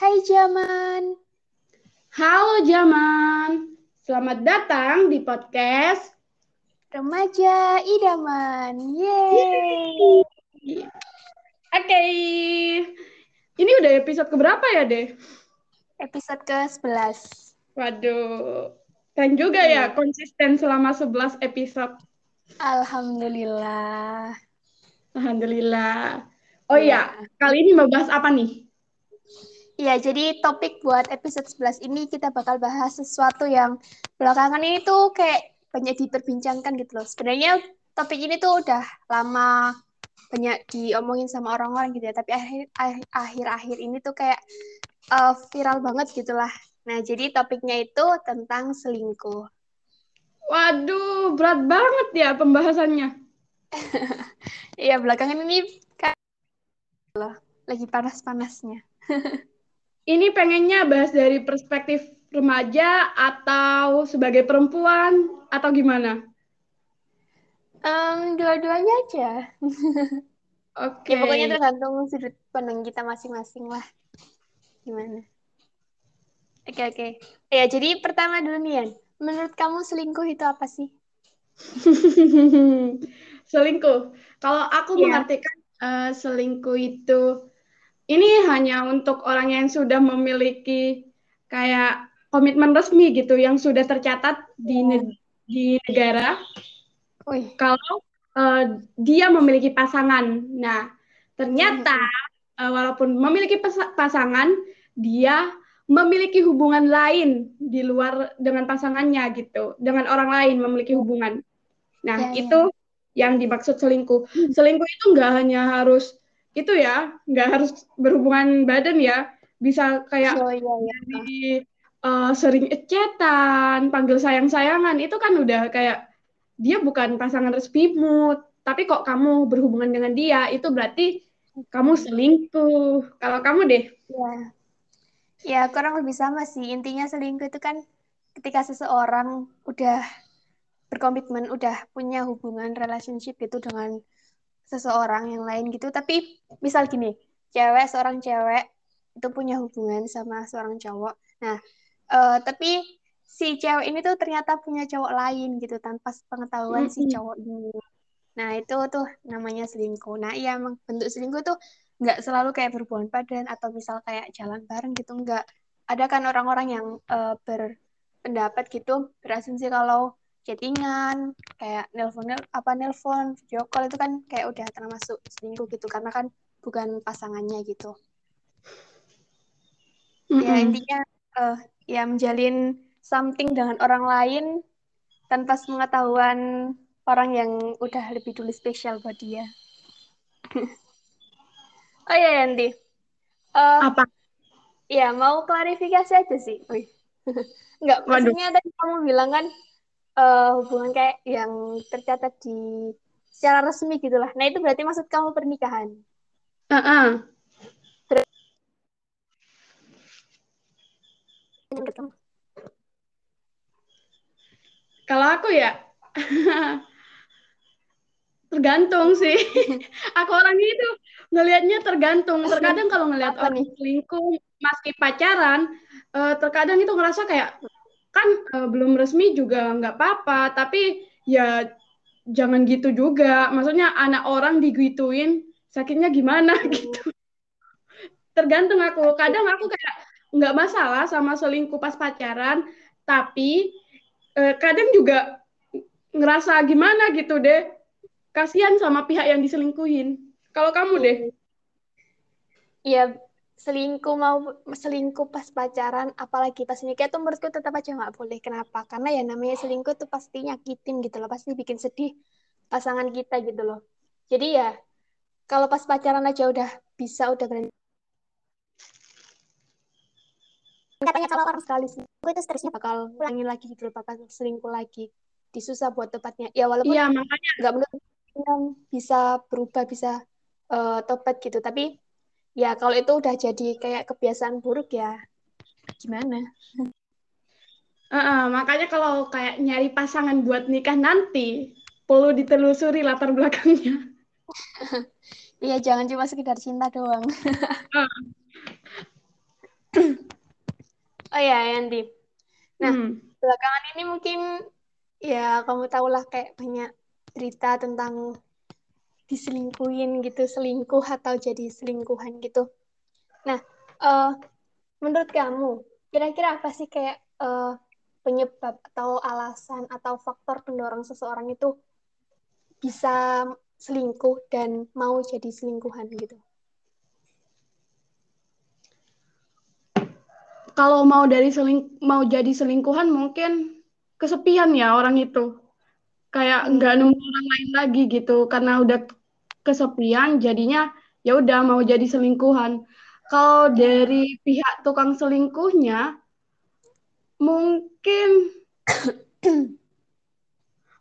Hai Jaman. Halo Jaman. Selamat datang di podcast Remaja Idaman. Yeay. Oke. Ini udah episode keberapa ya, Deh? Episode ke-11. Waduh. Keren juga ya konsisten selama 11 episode. Alhamdulillah. Alhamdulillah. Oh iya, kali ini mau bahas apa nih? Iya, jadi topik buat episode 11 ini kita bakal bahas sesuatu yang belakangan ini tuh kayak banyak diperbincangkan gitu loh. Sebenarnya topik ini tuh udah lama banyak diomongin sama orang-orang gitu ya, tapi akhir-akhir ini tuh kayak uh, viral banget gitulah. Nah, jadi topiknya itu tentang selingkuh. Waduh, berat banget ya pembahasannya. Iya, belakangan ini kayak loh, lagi panas-panasnya. ini pengennya bahas dari perspektif remaja atau sebagai perempuan atau gimana? Um, dua-duanya aja. Oke. Okay. Ya, pokoknya tergantung sudut pandang kita masing-masing lah. Gimana? Oke, okay, oke. Okay. Ya, jadi pertama dulu nih, Yan. Menurut kamu selingkuh itu apa sih? selingkuh. Kalau aku yeah. mengartikan uh, selingkuh itu ini hanya untuk orang yang sudah memiliki kayak komitmen resmi gitu yang sudah tercatat di ne di negara. Wih. Kalau uh, dia memiliki pasangan. Nah, ternyata uh, walaupun memiliki pasangan, dia memiliki hubungan lain di luar dengan pasangannya gitu, dengan orang lain memiliki hubungan. Nah, ya, ya. itu ya. yang dimaksud selingkuh. Selingkuh itu nggak hanya harus itu ya, nggak harus berhubungan badan ya, bisa kayak oh, ya, ya. di uh, sering ecetan, panggil sayang-sayangan, itu kan udah kayak dia bukan pasangan resmimu, tapi kok kamu berhubungan dengan dia, itu berarti kamu selingkuh. Kalau kamu deh? Ya, Ya, kurang lebih sama sih. Intinya selingkuh itu kan ketika seseorang udah berkomitmen, udah punya hubungan relationship gitu dengan seseorang yang lain gitu. Tapi misal gini, cewek, seorang cewek itu punya hubungan sama seorang cowok. Nah, uh, tapi si cewek ini tuh ternyata punya cowok lain gitu tanpa pengetahuan mm -hmm. si cowok ini. Nah, itu tuh namanya selingkuh. Nah, iya emang bentuk selingkuh tuh nggak selalu kayak berhubungan badan atau misal kayak jalan bareng gitu nggak ada kan orang-orang yang uh, berpendapat gitu berasumsi kalau chattingan kayak nelpon apa nelpon video call itu kan kayak udah termasuk selingkuh gitu karena kan bukan pasangannya gitu mm -hmm. ya intinya uh, ya menjalin something dengan orang lain tanpa pengetahuan orang yang udah lebih dulu spesial buat dia Oh iya Yanti. Uh, Apa? Ya mau klarifikasi aja sih. Wih. Enggak, maksudnya tadi kamu bilang kan uh, hubungan kayak yang tercatat di secara resmi gitu lah. Nah itu berarti maksud kamu pernikahan? Uh -uh. Kalau aku ya, tergantung sih. aku orangnya itu ngelihatnya tergantung. Terkadang kalau ngelihat orang selingkuh meski pacaran, uh, terkadang itu ngerasa kayak kan uh, belum resmi juga nggak apa-apa, tapi ya jangan gitu juga. Maksudnya anak orang digituin sakitnya gimana gitu. Tergantung aku. Kadang aku kayak nggak masalah sama selingkuh pas pacaran, tapi uh, kadang juga ngerasa gimana gitu deh kasihan sama pihak yang diselingkuhin. Kalau kamu deh? Iya, selingkuh mau selingkuh pas pacaran, apalagi pas nikah itu menurutku tetap aja nggak boleh. Kenapa? Karena ya namanya selingkuh itu pasti nyakitin gitu loh, pasti bikin sedih pasangan kita gitu loh. Jadi ya kalau pas pacaran aja udah bisa udah berani katanya kalau orang sekali selingkuh itu stresnya bakal ulangi lagi gitu loh, bakal selingkuh lagi disusah buat tepatnya ya walaupun iya makanya nggak menurut bisa berubah bisa uh, tobat gitu tapi ya kalau itu udah jadi kayak kebiasaan buruk ya gimana uh, uh, makanya kalau kayak nyari pasangan buat nikah nanti perlu ditelusuri latar belakangnya iya jangan cuma sekedar cinta doang uh. Oh ya, Yanti. Nah, hmm. belakangan ini mungkin ya kamu tahulah kayak banyak cerita tentang diselingkuhin gitu, selingkuh atau jadi selingkuhan gitu. Nah, uh, menurut kamu, kira-kira apa sih kayak uh, penyebab atau alasan atau faktor pendorong seseorang itu bisa selingkuh dan mau jadi selingkuhan gitu? Kalau mau dari seling mau jadi selingkuhan mungkin kesepian ya orang itu kayak hmm. nggak nemu orang lain lagi gitu karena udah kesepian jadinya ya udah mau jadi selingkuhan. Kalau dari pihak tukang selingkuhnya mungkin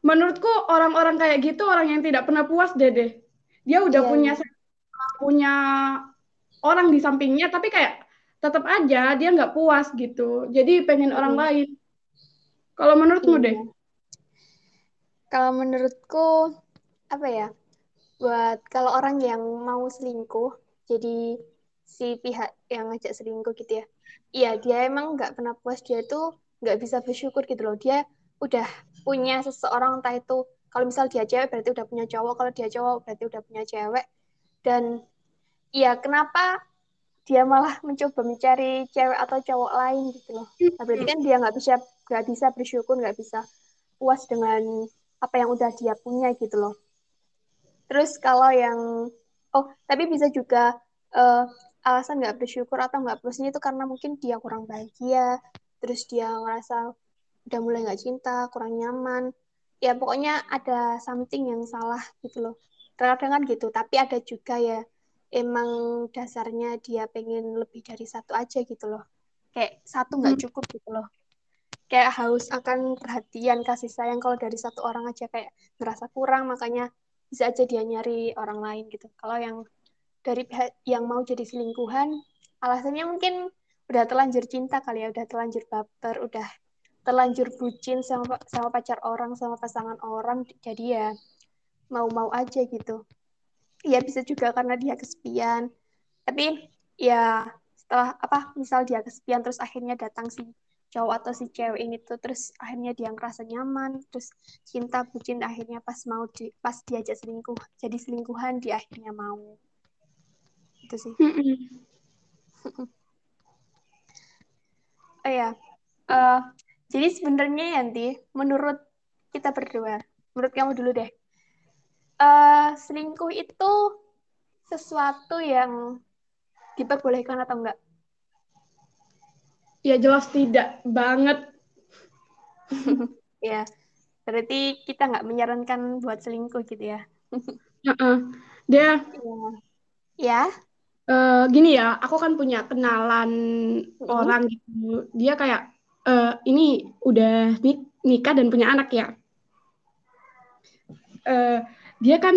menurutku orang-orang kayak gitu orang yang tidak pernah puas deh Dia udah yeah. punya iya. punya orang di sampingnya tapi kayak tetap aja dia nggak puas gitu. Jadi pengen orang hmm. lain. Kalau menurutmu deh? Kalau menurutku apa ya? Buat kalau orang yang mau selingkuh jadi si pihak yang ngajak selingkuh gitu ya. Iya dia emang nggak pernah puas dia tuh nggak bisa bersyukur gitu loh. Dia udah punya seseorang entah itu kalau misal dia cewek berarti udah punya cowok kalau dia cowok berarti udah punya cewek. Dan iya kenapa dia malah mencoba mencari cewek atau cowok lain gitu loh. Nah, berarti kan dia nggak bisa nggak bisa bersyukur nggak bisa puas dengan apa yang udah dia punya gitu loh Terus kalau yang oh tapi bisa juga uh, alasan nggak bersyukur atau nggak puasnya itu karena mungkin dia kurang bahagia, terus dia ngerasa udah mulai nggak cinta, kurang nyaman. Ya pokoknya ada something yang salah gitu loh. Kadang-kadang kan gitu, tapi ada juga ya emang dasarnya dia pengen lebih dari satu aja gitu loh. Kayak satu nggak hmm. cukup gitu loh. Kayak haus akan perhatian, kasih sayang kalau dari satu orang aja kayak ngerasa kurang, makanya bisa aja dia nyari orang lain gitu. Kalau yang dari pihak yang mau jadi selingkuhan alasannya mungkin udah terlanjur cinta kali ya udah terlanjur baper udah terlanjur bucin sama sama pacar orang sama pasangan orang jadi ya mau-mau aja gitu. Ya bisa juga karena dia kesepian. Tapi ya setelah apa misal dia kesepian terus akhirnya datang si cowok atau si cewek ini tuh terus akhirnya dia ngerasa nyaman terus cinta bucin akhirnya pas mau di, pas diajak selingkuh jadi selingkuhan dia akhirnya mau. Itu sih. Oh ya uh, jadi sebenarnya Yanti menurut kita berdua menurut kamu dulu deh. Uh, selingkuh itu sesuatu yang diperbolehkan atau enggak Ya jelas tidak banget. ya, berarti kita nggak menyarankan buat selingkuh gitu ya. uh -uh. Dia. Ya. Uh, gini ya, aku kan punya kenalan uh orang gitu. Dia kayak uh, ini udah nik nikah dan punya anak ya. Uh, dia kan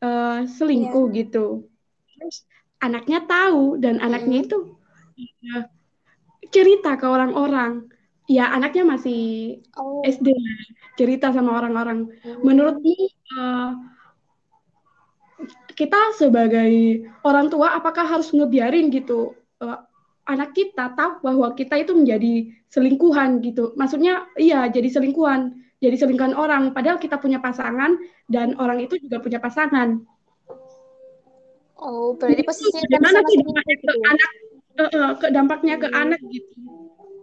uh, selingkuh yeah. gitu. Terus anaknya tahu dan anaknya itu uh, cerita ke orang-orang ya anaknya masih oh. SD cerita sama orang-orang hmm. menurutmu uh, kita sebagai orang tua apakah harus ngebiarin gitu uh, anak kita tahu bahwa kita itu menjadi selingkuhan gitu maksudnya iya jadi selingkuhan jadi selingkuhan orang padahal kita punya pasangan dan orang itu juga punya pasangan oh berarti posisinya gimana sih gitu ya? anak uh, ke dampaknya ke anak gitu.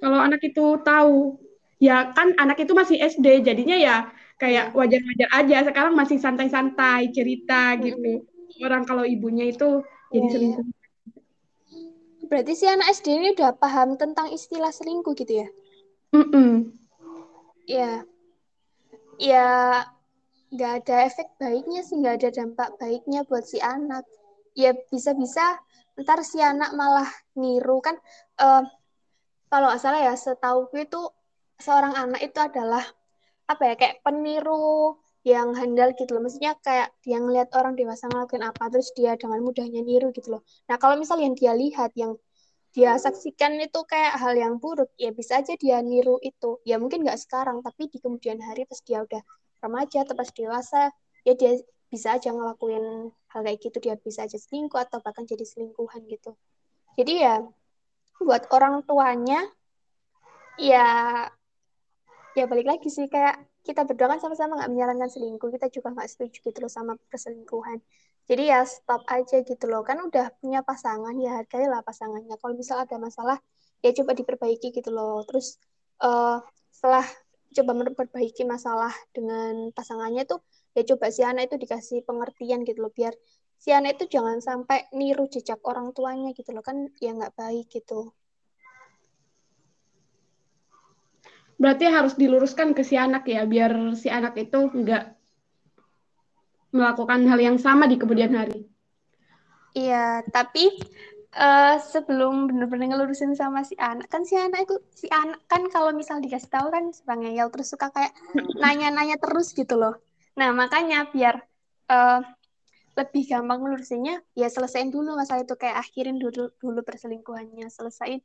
Kalau anak itu tahu, ya kan anak itu masih SD, jadinya ya kayak wajar-wajar aja. Sekarang masih santai-santai cerita gitu. Orang kalau ibunya itu jadi iya. selingkuh. Berarti si anak SD ini udah paham tentang istilah selingkuh gitu ya? Mm -mm. Ya, ya nggak ada efek baiknya sih, nggak ada dampak baiknya buat si anak. Ya bisa-bisa ntar si anak malah niru kan uh, kalau nggak salah ya setahu itu seorang anak itu adalah apa ya kayak peniru yang handal gitu loh. Maksudnya kayak dia ngeliat orang dewasa ngelakuin apa terus dia dengan mudahnya niru gitu loh. Nah kalau misal yang dia lihat yang dia saksikan itu kayak hal yang buruk ya bisa aja dia niru itu. Ya mungkin nggak sekarang tapi di kemudian hari pas dia udah remaja atau pas dewasa ya dia bisa aja ngelakuin hal kayak gitu dia bisa aja selingkuh atau bahkan jadi selingkuhan gitu. Jadi ya buat orang tuanya ya ya balik lagi sih kayak kita berdua kan sama-sama nggak menyarankan selingkuh kita juga nggak setuju gitu loh sama perselingkuhan. Jadi ya stop aja gitu loh kan udah punya pasangan ya hargailah pasangannya. Kalau misal ada masalah ya coba diperbaiki gitu loh. Terus uh, setelah coba memperbaiki masalah dengan pasangannya tuh ya coba si anak itu dikasih pengertian gitu loh biar si anak itu jangan sampai niru jejak orang tuanya gitu loh kan ya nggak baik gitu Berarti harus diluruskan ke si anak ya, biar si anak itu nggak melakukan hal yang sama di kemudian hari. Iya, tapi uh, sebelum benar-benar ngelurusin sama si anak, kan si anak itu si anak kan kalau misal dikasih tahu kan suka ngeyel terus suka kayak nanya-nanya terus gitu loh. Nah makanya biar uh, lebih gampang ngelurusinnya, ya selesaiin dulu masalah itu. Kayak akhirin dulu dulu perselingkuhannya, selesaiin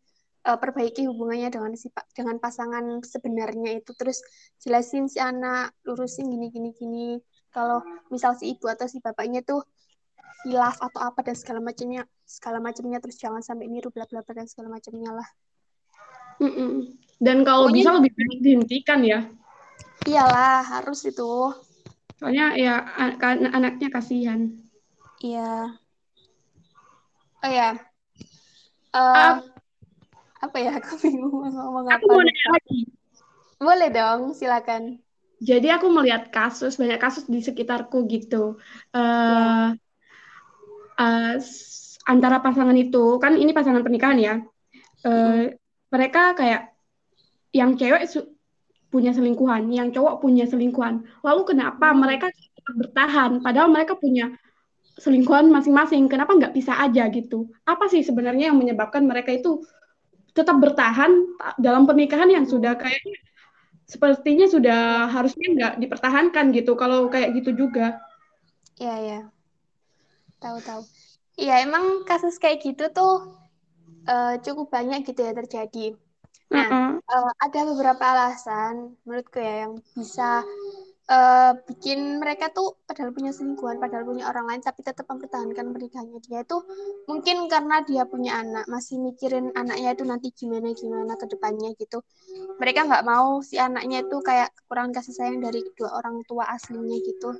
uh, perbaiki hubungannya dengan si dengan pasangan sebenarnya itu. Terus jelasin si anak lurusin gini gini gini. Kalau misal si ibu atau si bapaknya tuh hilaf atau apa dan segala macamnya segala macamnya terus jangan sampai niru bla bla bla dan segala macamnya lah. Mm -mm. dan kalau Pokoknya, bisa lebih baik dihentikan ya. Iyalah harus itu soalnya ya an anaknya kasihan iya oh ya uh, apa ya aku bingung mau ngomong apa. Aku mau nanya lagi. Boleh dong, silakan. Jadi aku melihat kasus banyak kasus di sekitarku gitu. Uh, uh, antara pasangan itu kan ini pasangan pernikahan ya. Uh, hmm. Mereka kayak yang cewek punya selingkuhan, yang cowok punya selingkuhan. Lalu kenapa hmm. mereka bertahan padahal mereka punya selingkuhan masing-masing? Kenapa nggak bisa aja gitu? Apa sih sebenarnya yang menyebabkan mereka itu tetap bertahan dalam pernikahan yang sudah kayak sepertinya sudah harusnya nggak dipertahankan gitu kalau kayak gitu juga. Iya ya, tahu tahu. Iya emang kasus kayak gitu tuh uh, cukup banyak gitu ya terjadi. Nah uh ada beberapa alasan menurutku ya yang bisa uh, bikin mereka tuh padahal punya selingkuhan, padahal punya orang lain, tapi tetap mempertahankan pernikahannya dia itu mungkin karena dia punya anak, masih mikirin anaknya itu nanti gimana gimana ke depannya gitu. Mereka nggak mau si anaknya itu kayak kurang kasih sayang dari kedua orang tua aslinya gitu.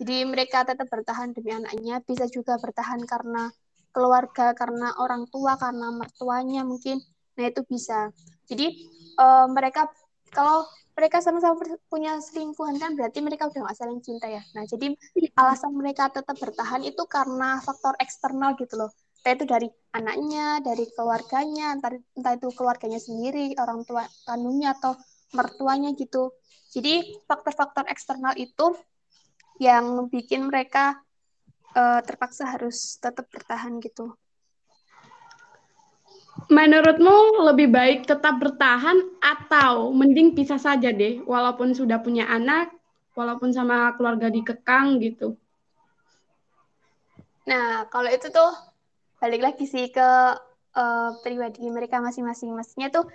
Jadi mereka tetap bertahan demi anaknya, bisa juga bertahan karena keluarga, karena orang tua, karena mertuanya mungkin. Nah itu bisa. Jadi uh, mereka kalau mereka sama-sama punya selingkuhan kan berarti mereka udah gak saling cinta ya. Nah jadi alasan mereka tetap bertahan itu karena faktor eksternal gitu loh. Entah itu dari anaknya, dari keluarganya, entah, entah itu keluarganya sendiri, orang tua kandungnya atau mertuanya gitu. Jadi faktor-faktor eksternal itu yang bikin mereka uh, terpaksa harus tetap bertahan gitu. Menurutmu lebih baik tetap bertahan atau mending pisah saja deh, walaupun sudah punya anak, walaupun sama keluarga dikekang gitu? Nah, kalau itu tuh balik lagi sih ke uh, pribadi mereka masing-masing. Maksudnya tuh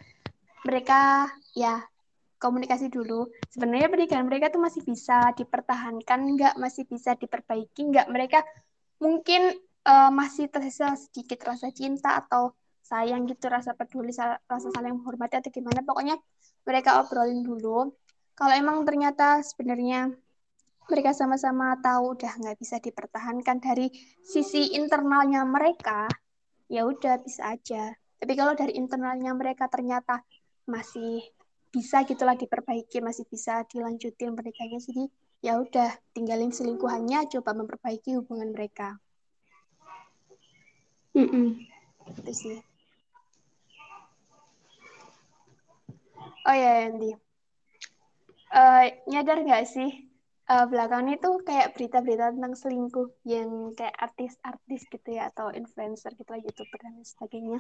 mereka ya komunikasi dulu. Sebenarnya pernikahan mereka tuh masih bisa dipertahankan, nggak masih bisa diperbaiki, nggak mereka mungkin uh, masih tersisa sedikit rasa cinta atau sayang gitu rasa peduli rasa saling menghormati atau gimana. Pokoknya mereka obrolin dulu. Kalau emang ternyata sebenarnya mereka sama-sama tahu udah nggak bisa dipertahankan dari sisi internalnya mereka ya udah bisa aja. Tapi kalau dari internalnya mereka ternyata masih bisa gitulah diperbaiki masih bisa dilanjutin pernikahannya jadi ya udah tinggalin selingkuhannya coba memperbaiki hubungan mereka. Mm -mm. itu sih Oh ya, Yanti. Uh, nyadar nggak sih uh, belakangan itu kayak berita-berita tentang selingkuh yang kayak artis-artis gitu ya atau influencer gitu lah youtuber dan sebagainya.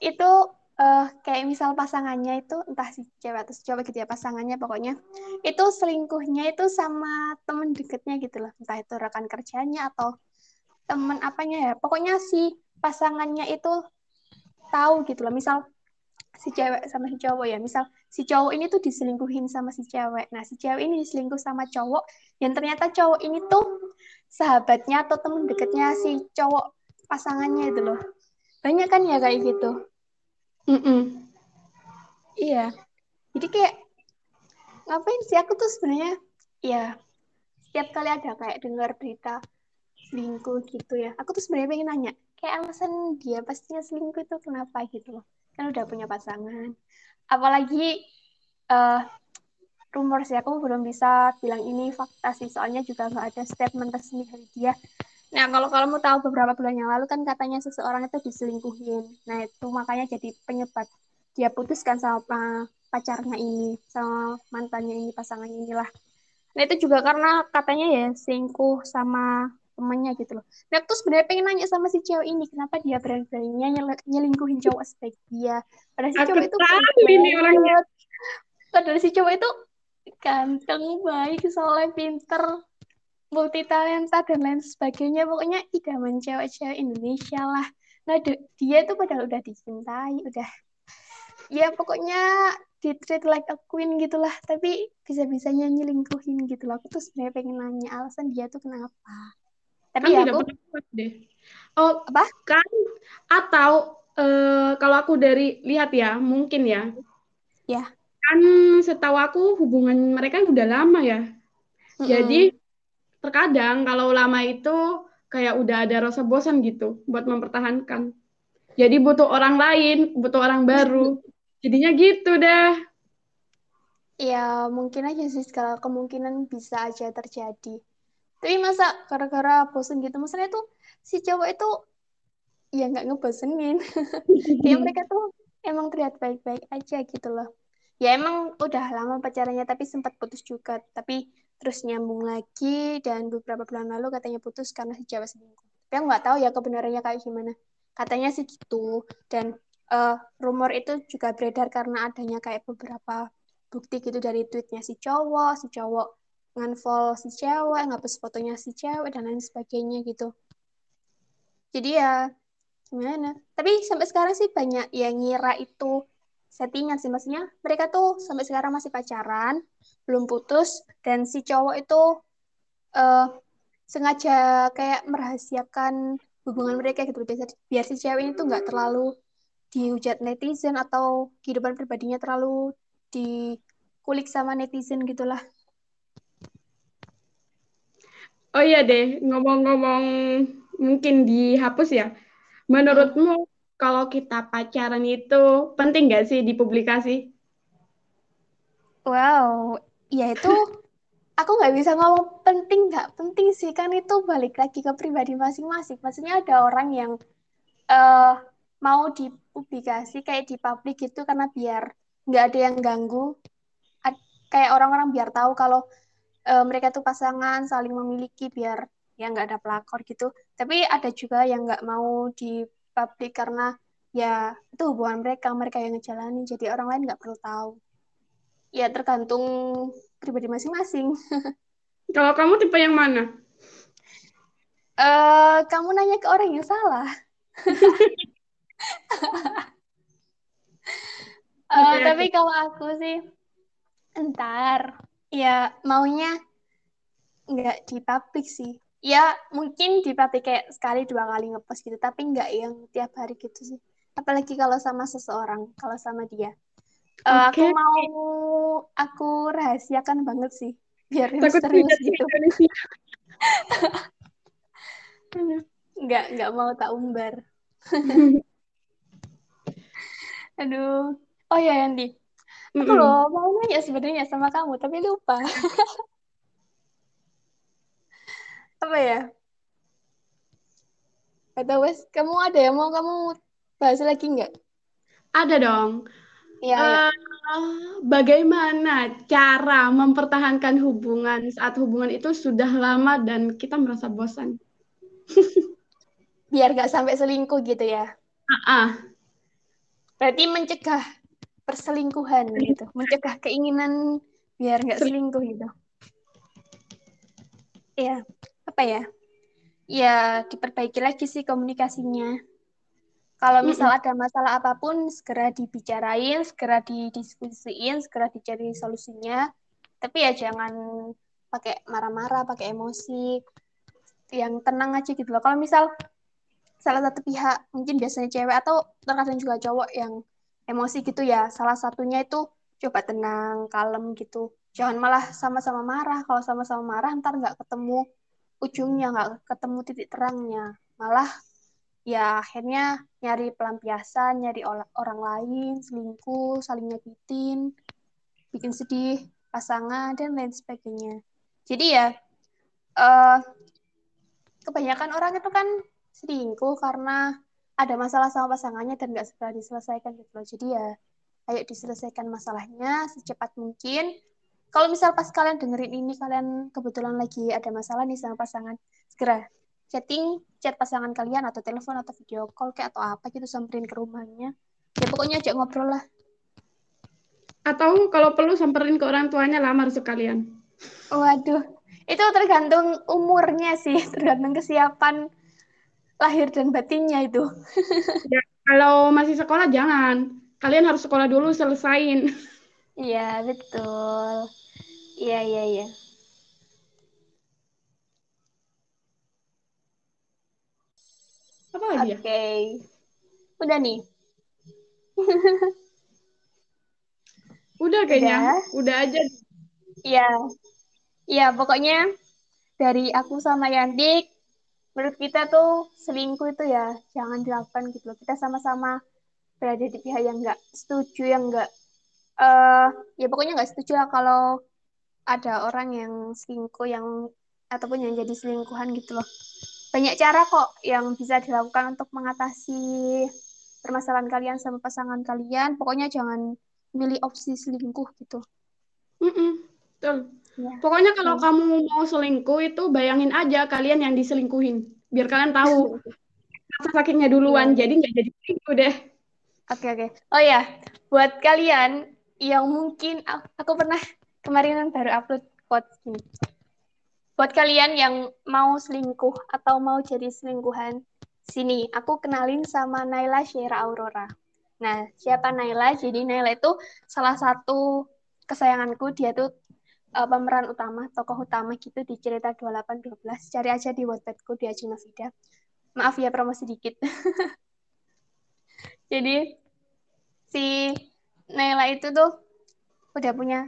Itu uh, kayak misal pasangannya itu entah si cewek atau si cowok gitu ya pasangannya pokoknya itu selingkuhnya itu sama temen deketnya gitu loh. Entah itu rekan kerjanya atau temen apanya ya. Pokoknya si pasangannya itu tahu gitu loh. Misal si cewek sama si cowok ya. Misal si cowok ini tuh diselingkuhin sama si cewek. Nah, si cewek ini diselingkuh sama cowok yang ternyata cowok ini tuh sahabatnya atau temen deketnya si cowok pasangannya itu loh. Banyak kan ya kayak gitu. Mm -mm. iya jadi kayak ngapain sih aku tuh sebenarnya ya setiap kali ada kayak dengar berita selingkuh gitu ya aku tuh sebenarnya pengen nanya kayak alasan dia pastinya selingkuh itu kenapa gitu loh kan udah punya pasangan. Apalagi uh, rumor sih aku belum bisa bilang ini fakta sih soalnya juga nggak ada statement resmi dari dia. Nah kalau kamu tahu beberapa bulan yang lalu kan katanya seseorang itu diselingkuhin. Nah itu makanya jadi penyebab dia putuskan sama pacarnya ini sama mantannya ini pasangannya inilah. Nah itu juga karena katanya ya selingkuh sama temannya gitu loh. Nah, tuh sebenarnya pengen nanya sama si cewek ini, kenapa dia berani-beraninya nyel nyelingkuhin cowok sebaik dia. Padahal si cowok itu ini orangnya. Padahal si cowok itu ganteng, baik, soleh, pinter, multi talenta dan lain sebagainya. Pokoknya idaman cewek-cewek Indonesia lah. Nah, dia itu padahal udah dicintai, udah ya pokoknya di treat like a queen gitulah tapi bisa-bisanya nyelingkuhin gitu loh aku tuh sebenarnya pengen nanya alasan dia tuh kenapa tapi kan ya aku deh. Oh apa? kan? Atau uh, kalau aku dari lihat ya mungkin ya. Ya. Kan setahu aku hubungan mereka udah lama ya. Mm-hmm. jadi terkadang kalau lama itu kayak udah ada rasa bosan gitu buat mempertahankan. Jadi butuh orang lain butuh orang baru. Jadinya gitu dah ya mungkin aja sih kalau kemungkinan bisa aja terjadi tapi masa gara-gara bosen gitu maksudnya tuh si cowok itu ya nggak ngebosenin. Kayak mereka tuh emang terlihat baik-baik aja gitu loh. Ya emang udah lama pacarannya tapi sempat putus juga. Tapi terus nyambung lagi dan beberapa bulan lalu katanya putus karena si cewek selingkuh. Tapi aku nggak tahu ya kebenarannya kayak gimana. Katanya sih gitu. Dan uh, rumor itu juga beredar karena adanya kayak beberapa bukti gitu dari tweetnya si cowok si cowok nganfollow si cewek, ngapus fotonya si cewek, dan lain sebagainya gitu. Jadi ya, gimana? Tapi sampai sekarang sih banyak yang ngira itu settingan sih. Maksudnya mereka tuh sampai sekarang masih pacaran, belum putus, dan si cowok itu uh, sengaja kayak merahasiakan hubungan mereka gitu. Biar, biar si cewek ini tuh nggak terlalu dihujat netizen atau kehidupan pribadinya terlalu dikulik sama netizen gitulah. Oh iya deh, ngomong-ngomong mungkin dihapus ya. Menurutmu kalau kita pacaran itu penting gak sih dipublikasi? Wow, ya itu aku nggak bisa ngomong penting nggak penting sih kan itu balik lagi ke pribadi masing-masing. Maksudnya ada orang yang uh, mau dipublikasi kayak di publik gitu karena biar nggak ada yang ganggu. Kayak orang-orang biar tahu kalau uh, mereka tuh pasangan saling memiliki biar ya nggak ada pelakor gitu. Tapi ada juga yang nggak mau di publik karena ya itu hubungan mereka mereka yang ngejalanin jadi orang lain nggak perlu tahu. Ya tergantung pribadi masing-masing. Kalau kamu tipe yang mana? Uh, kamu nanya ke orang yang salah. Uh, tapi kalau aku sih entar ya maunya nggak di publik sih. Ya mungkin di publik kayak sekali dua kali ngepost gitu tapi nggak yang tiap hari gitu sih. Apalagi kalau sama seseorang kalau sama dia. Okay. uh, aku mau aku rahasiakan banget sih biar misterius gitu. Nggak nggak mau tak umbar. Aduh. Oh ya Yandi Aku mm loh mau nanya sebenarnya sama kamu, tapi lupa. Apa ya? Kata wes, kamu ada yang mau kamu bahas lagi nggak? Ada dong. Ya, uh, ya. Bagaimana cara mempertahankan hubungan saat hubungan itu sudah lama dan kita merasa bosan? Biar gak sampai selingkuh gitu ya? Uh -uh. Berarti mencegah perselingkuhan gitu, mencegah keinginan biar nggak selingkuh gitu. Ya, apa ya? Ya diperbaiki lagi sih komunikasinya. Kalau misal mm ada masalah apa pun, segera dibicarain, segera didiskusiin, segera dicari solusinya. Tapi ya jangan pakai marah-marah, pakai emosi, yang tenang aja gitu loh. Kalau misal salah satu pihak, mungkin biasanya cewek atau terkadang juga cowok yang emosi gitu ya. Salah satunya itu coba tenang, kalem gitu. Jangan malah sama-sama marah. Kalau sama-sama marah ntar nggak ketemu ujungnya, nggak ketemu titik terangnya. Malah ya akhirnya nyari pelampiasan, nyari orang lain, selingkuh, saling nyakitin, bikin sedih pasangan, dan lain sebagainya. Jadi ya, uh, kebanyakan orang itu kan selingkuh karena ada masalah sama pasangannya dan nggak segera diselesaikan gitu loh. Jadi ya, ayo diselesaikan masalahnya secepat mungkin. Kalau misal pas kalian dengerin ini, kalian kebetulan lagi ada masalah nih sama pasangan, segera chatting, chat pasangan kalian atau telepon atau video call kayak atau apa gitu samperin ke rumahnya. Ya pokoknya ajak ngobrol lah. Atau kalau perlu samperin ke orang tuanya lamar sekalian. Waduh, itu tergantung umurnya sih, tergantung kesiapan lahir dan batinnya itu. ya, kalau masih sekolah jangan. Kalian harus sekolah dulu selesain. Iya, betul. Iya, iya, iya. Apa lagi Oke. Okay. Udah nih. Udah kayaknya. Udah, Udah aja. Iya. Iya, pokoknya dari aku sama Yandik, menurut kita tuh selingkuh itu ya jangan dilakukan gitu loh. Kita sama-sama berada di pihak yang nggak setuju, yang nggak, uh, ya pokoknya nggak setuju lah kalau ada orang yang selingkuh, yang ataupun yang jadi selingkuhan gitu loh banyak cara kok yang bisa dilakukan untuk mengatasi permasalahan kalian sama pasangan kalian. Pokoknya jangan milih opsi selingkuh gitu. Mm -mm. Ya. Pokoknya kalau ya. kamu mau selingkuh itu bayangin aja kalian yang diselingkuhin, biar kalian tahu rasa sakitnya duluan. Ya. Jadi nggak jadi selingkuh deh. Oke oke. Oh ya, buat kalian yang mungkin aku pernah kemarin baru upload quotes gini buat kalian yang mau selingkuh atau mau jadi selingkuhan, sini aku kenalin sama Naila Syera Aurora. Nah, siapa Naila? Jadi Naila itu salah satu kesayanganku. Dia tuh uh, pemeran utama, tokoh utama gitu di cerita 2812. Cari aja di Wattpadku, dia Cina Vida. Maaf ya promosi dikit. Jadi si Naila itu tuh udah punya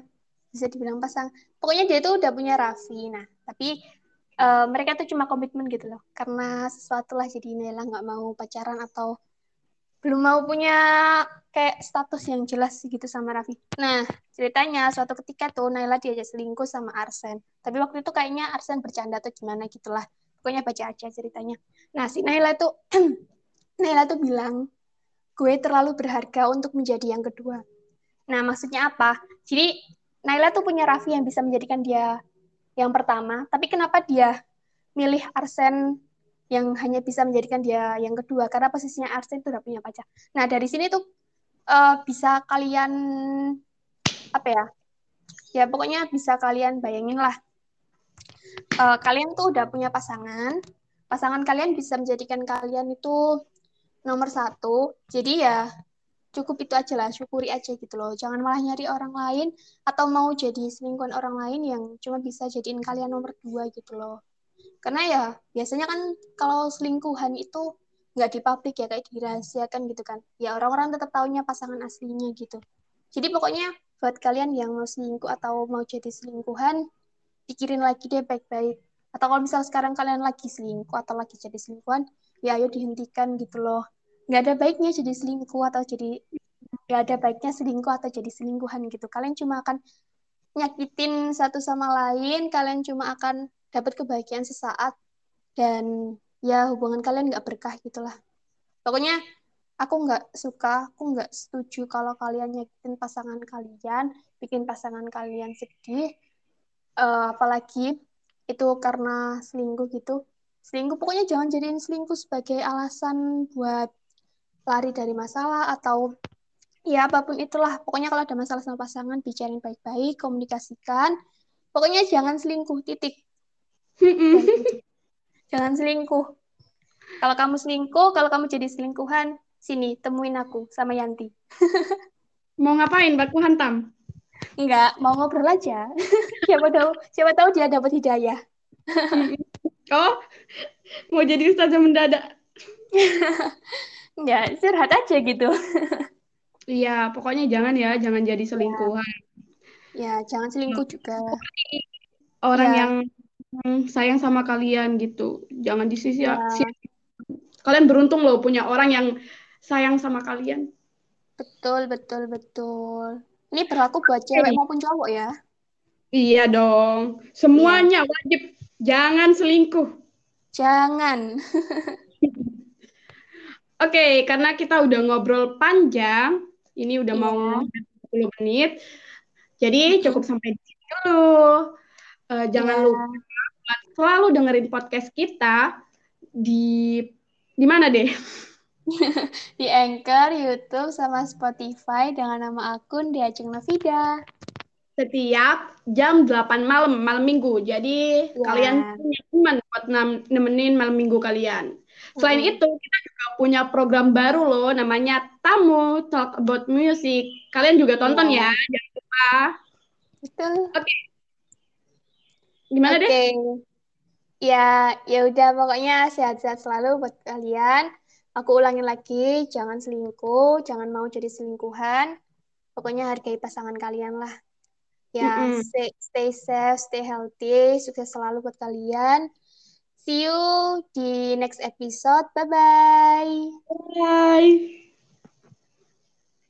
bisa dibilang pasang. Pokoknya dia tuh udah punya Raffi. Nah, tapi uh, mereka tuh cuma komitmen gitu loh karena sesuatu lah jadi Nela nggak mau pacaran atau belum mau punya kayak status yang jelas gitu sama Raffi. Nah, ceritanya suatu ketika tuh Naila diajak selingkuh sama Arsen. Tapi waktu itu kayaknya Arsen bercanda atau gimana gitulah. Pokoknya baca aja ceritanya. Nah, si Naila tuh Naila tuh bilang, gue terlalu berharga untuk menjadi yang kedua. Nah, maksudnya apa? Jadi Naila tuh punya Raffi yang bisa menjadikan dia yang pertama, tapi kenapa dia milih Arsen yang hanya bisa menjadikan dia yang kedua? Karena posisinya Arsen itu udah punya pacar. Nah, dari sini tuh uh, bisa kalian apa ya? Ya pokoknya bisa kalian bayangin lah. Uh, kalian tuh udah punya pasangan, pasangan kalian bisa menjadikan kalian itu nomor satu. Jadi ya cukup itu aja lah syukuri aja gitu loh jangan malah nyari orang lain atau mau jadi selingkuhan orang lain yang cuma bisa jadiin kalian nomor dua gitu loh karena ya biasanya kan kalau selingkuhan itu nggak di publik ya kayak dirahasiakan gitu kan. Ya orang-orang tetap taunya pasangan aslinya gitu. Jadi pokoknya buat kalian yang mau selingkuh atau mau jadi selingkuhan pikirin lagi deh baik-baik. Atau kalau misal sekarang kalian lagi selingkuh atau lagi jadi selingkuhan ya ayo dihentikan gitu loh. Nggak ada baiknya jadi selingkuh atau jadi nggak ada baiknya selingkuh atau jadi selingkuhan gitu. Kalian cuma akan nyakitin satu sama lain kalian cuma akan dapat kebahagiaan sesaat dan ya hubungan kalian nggak berkah gitulah pokoknya aku nggak suka aku nggak setuju kalau kalian nyakitin pasangan kalian bikin pasangan kalian sedih uh, apalagi itu karena selingkuh gitu selingkuh pokoknya jangan jadiin selingkuh sebagai alasan buat lari dari masalah atau ya apa pun itulah. Pokoknya kalau ada masalah sama pasangan, bicarain baik-baik, komunikasikan. Pokoknya jangan selingkuh, titik. Jangan selingkuh. Kalau kamu selingkuh, kalau kamu jadi selingkuhan, sini temuin aku sama Yanti. mau ngapain? Baku hantam? Enggak, mau ngobrol aja. siapa tahu, siapa tahu dia dapat hidayah. oh, mau jadi ustazah mendadak. ya curhat aja gitu Iya, pokoknya jangan ya, jangan jadi selingkuhan. Ya, jangan selingkuh juga. Orang Ya. yang sayang sama kalian gitu. Jangan di sisi Ya, kalian beruntung loh punya orang yang sayang sama kalian. betul, betul, betul. Ini berlaku buat cewek maupun cowok ya. Iya dong. Semuanya wajib jangan selingkuh. Jangan. Oke, karena kita udah ngobrol panjang, ini udah Iya. mau 10 menit. Jadi cukup sampai di sini dulu. Eh, jangan Iya. lupa selalu dengerin podcast kita di di mana deh? Di Anchor, YouTube, sama Spotify dengan nama akun Diajeng Navida. Setiap jam 8 malam, malam minggu. Jadi Ya. kalian punya teman buat nem- nemenin malam minggu kalian. Selain Mm-mm. itu, kita juga punya program baru loh, namanya Tamu Talk About Music. Kalian juga tonton Ya. ya, jangan lupa. Betul. Gimana deh? Ya, ya udah pokoknya sehat-sehat selalu buat kalian. Aku ulangin lagi, jangan selingkuh, jangan mau jadi selingkuhan. Pokoknya hargai pasangan kalian lah. Ya, Mm-mm. stay, stay safe, stay healthy, sukses selalu buat kalian. See you di next episode. Bye-bye. Bye.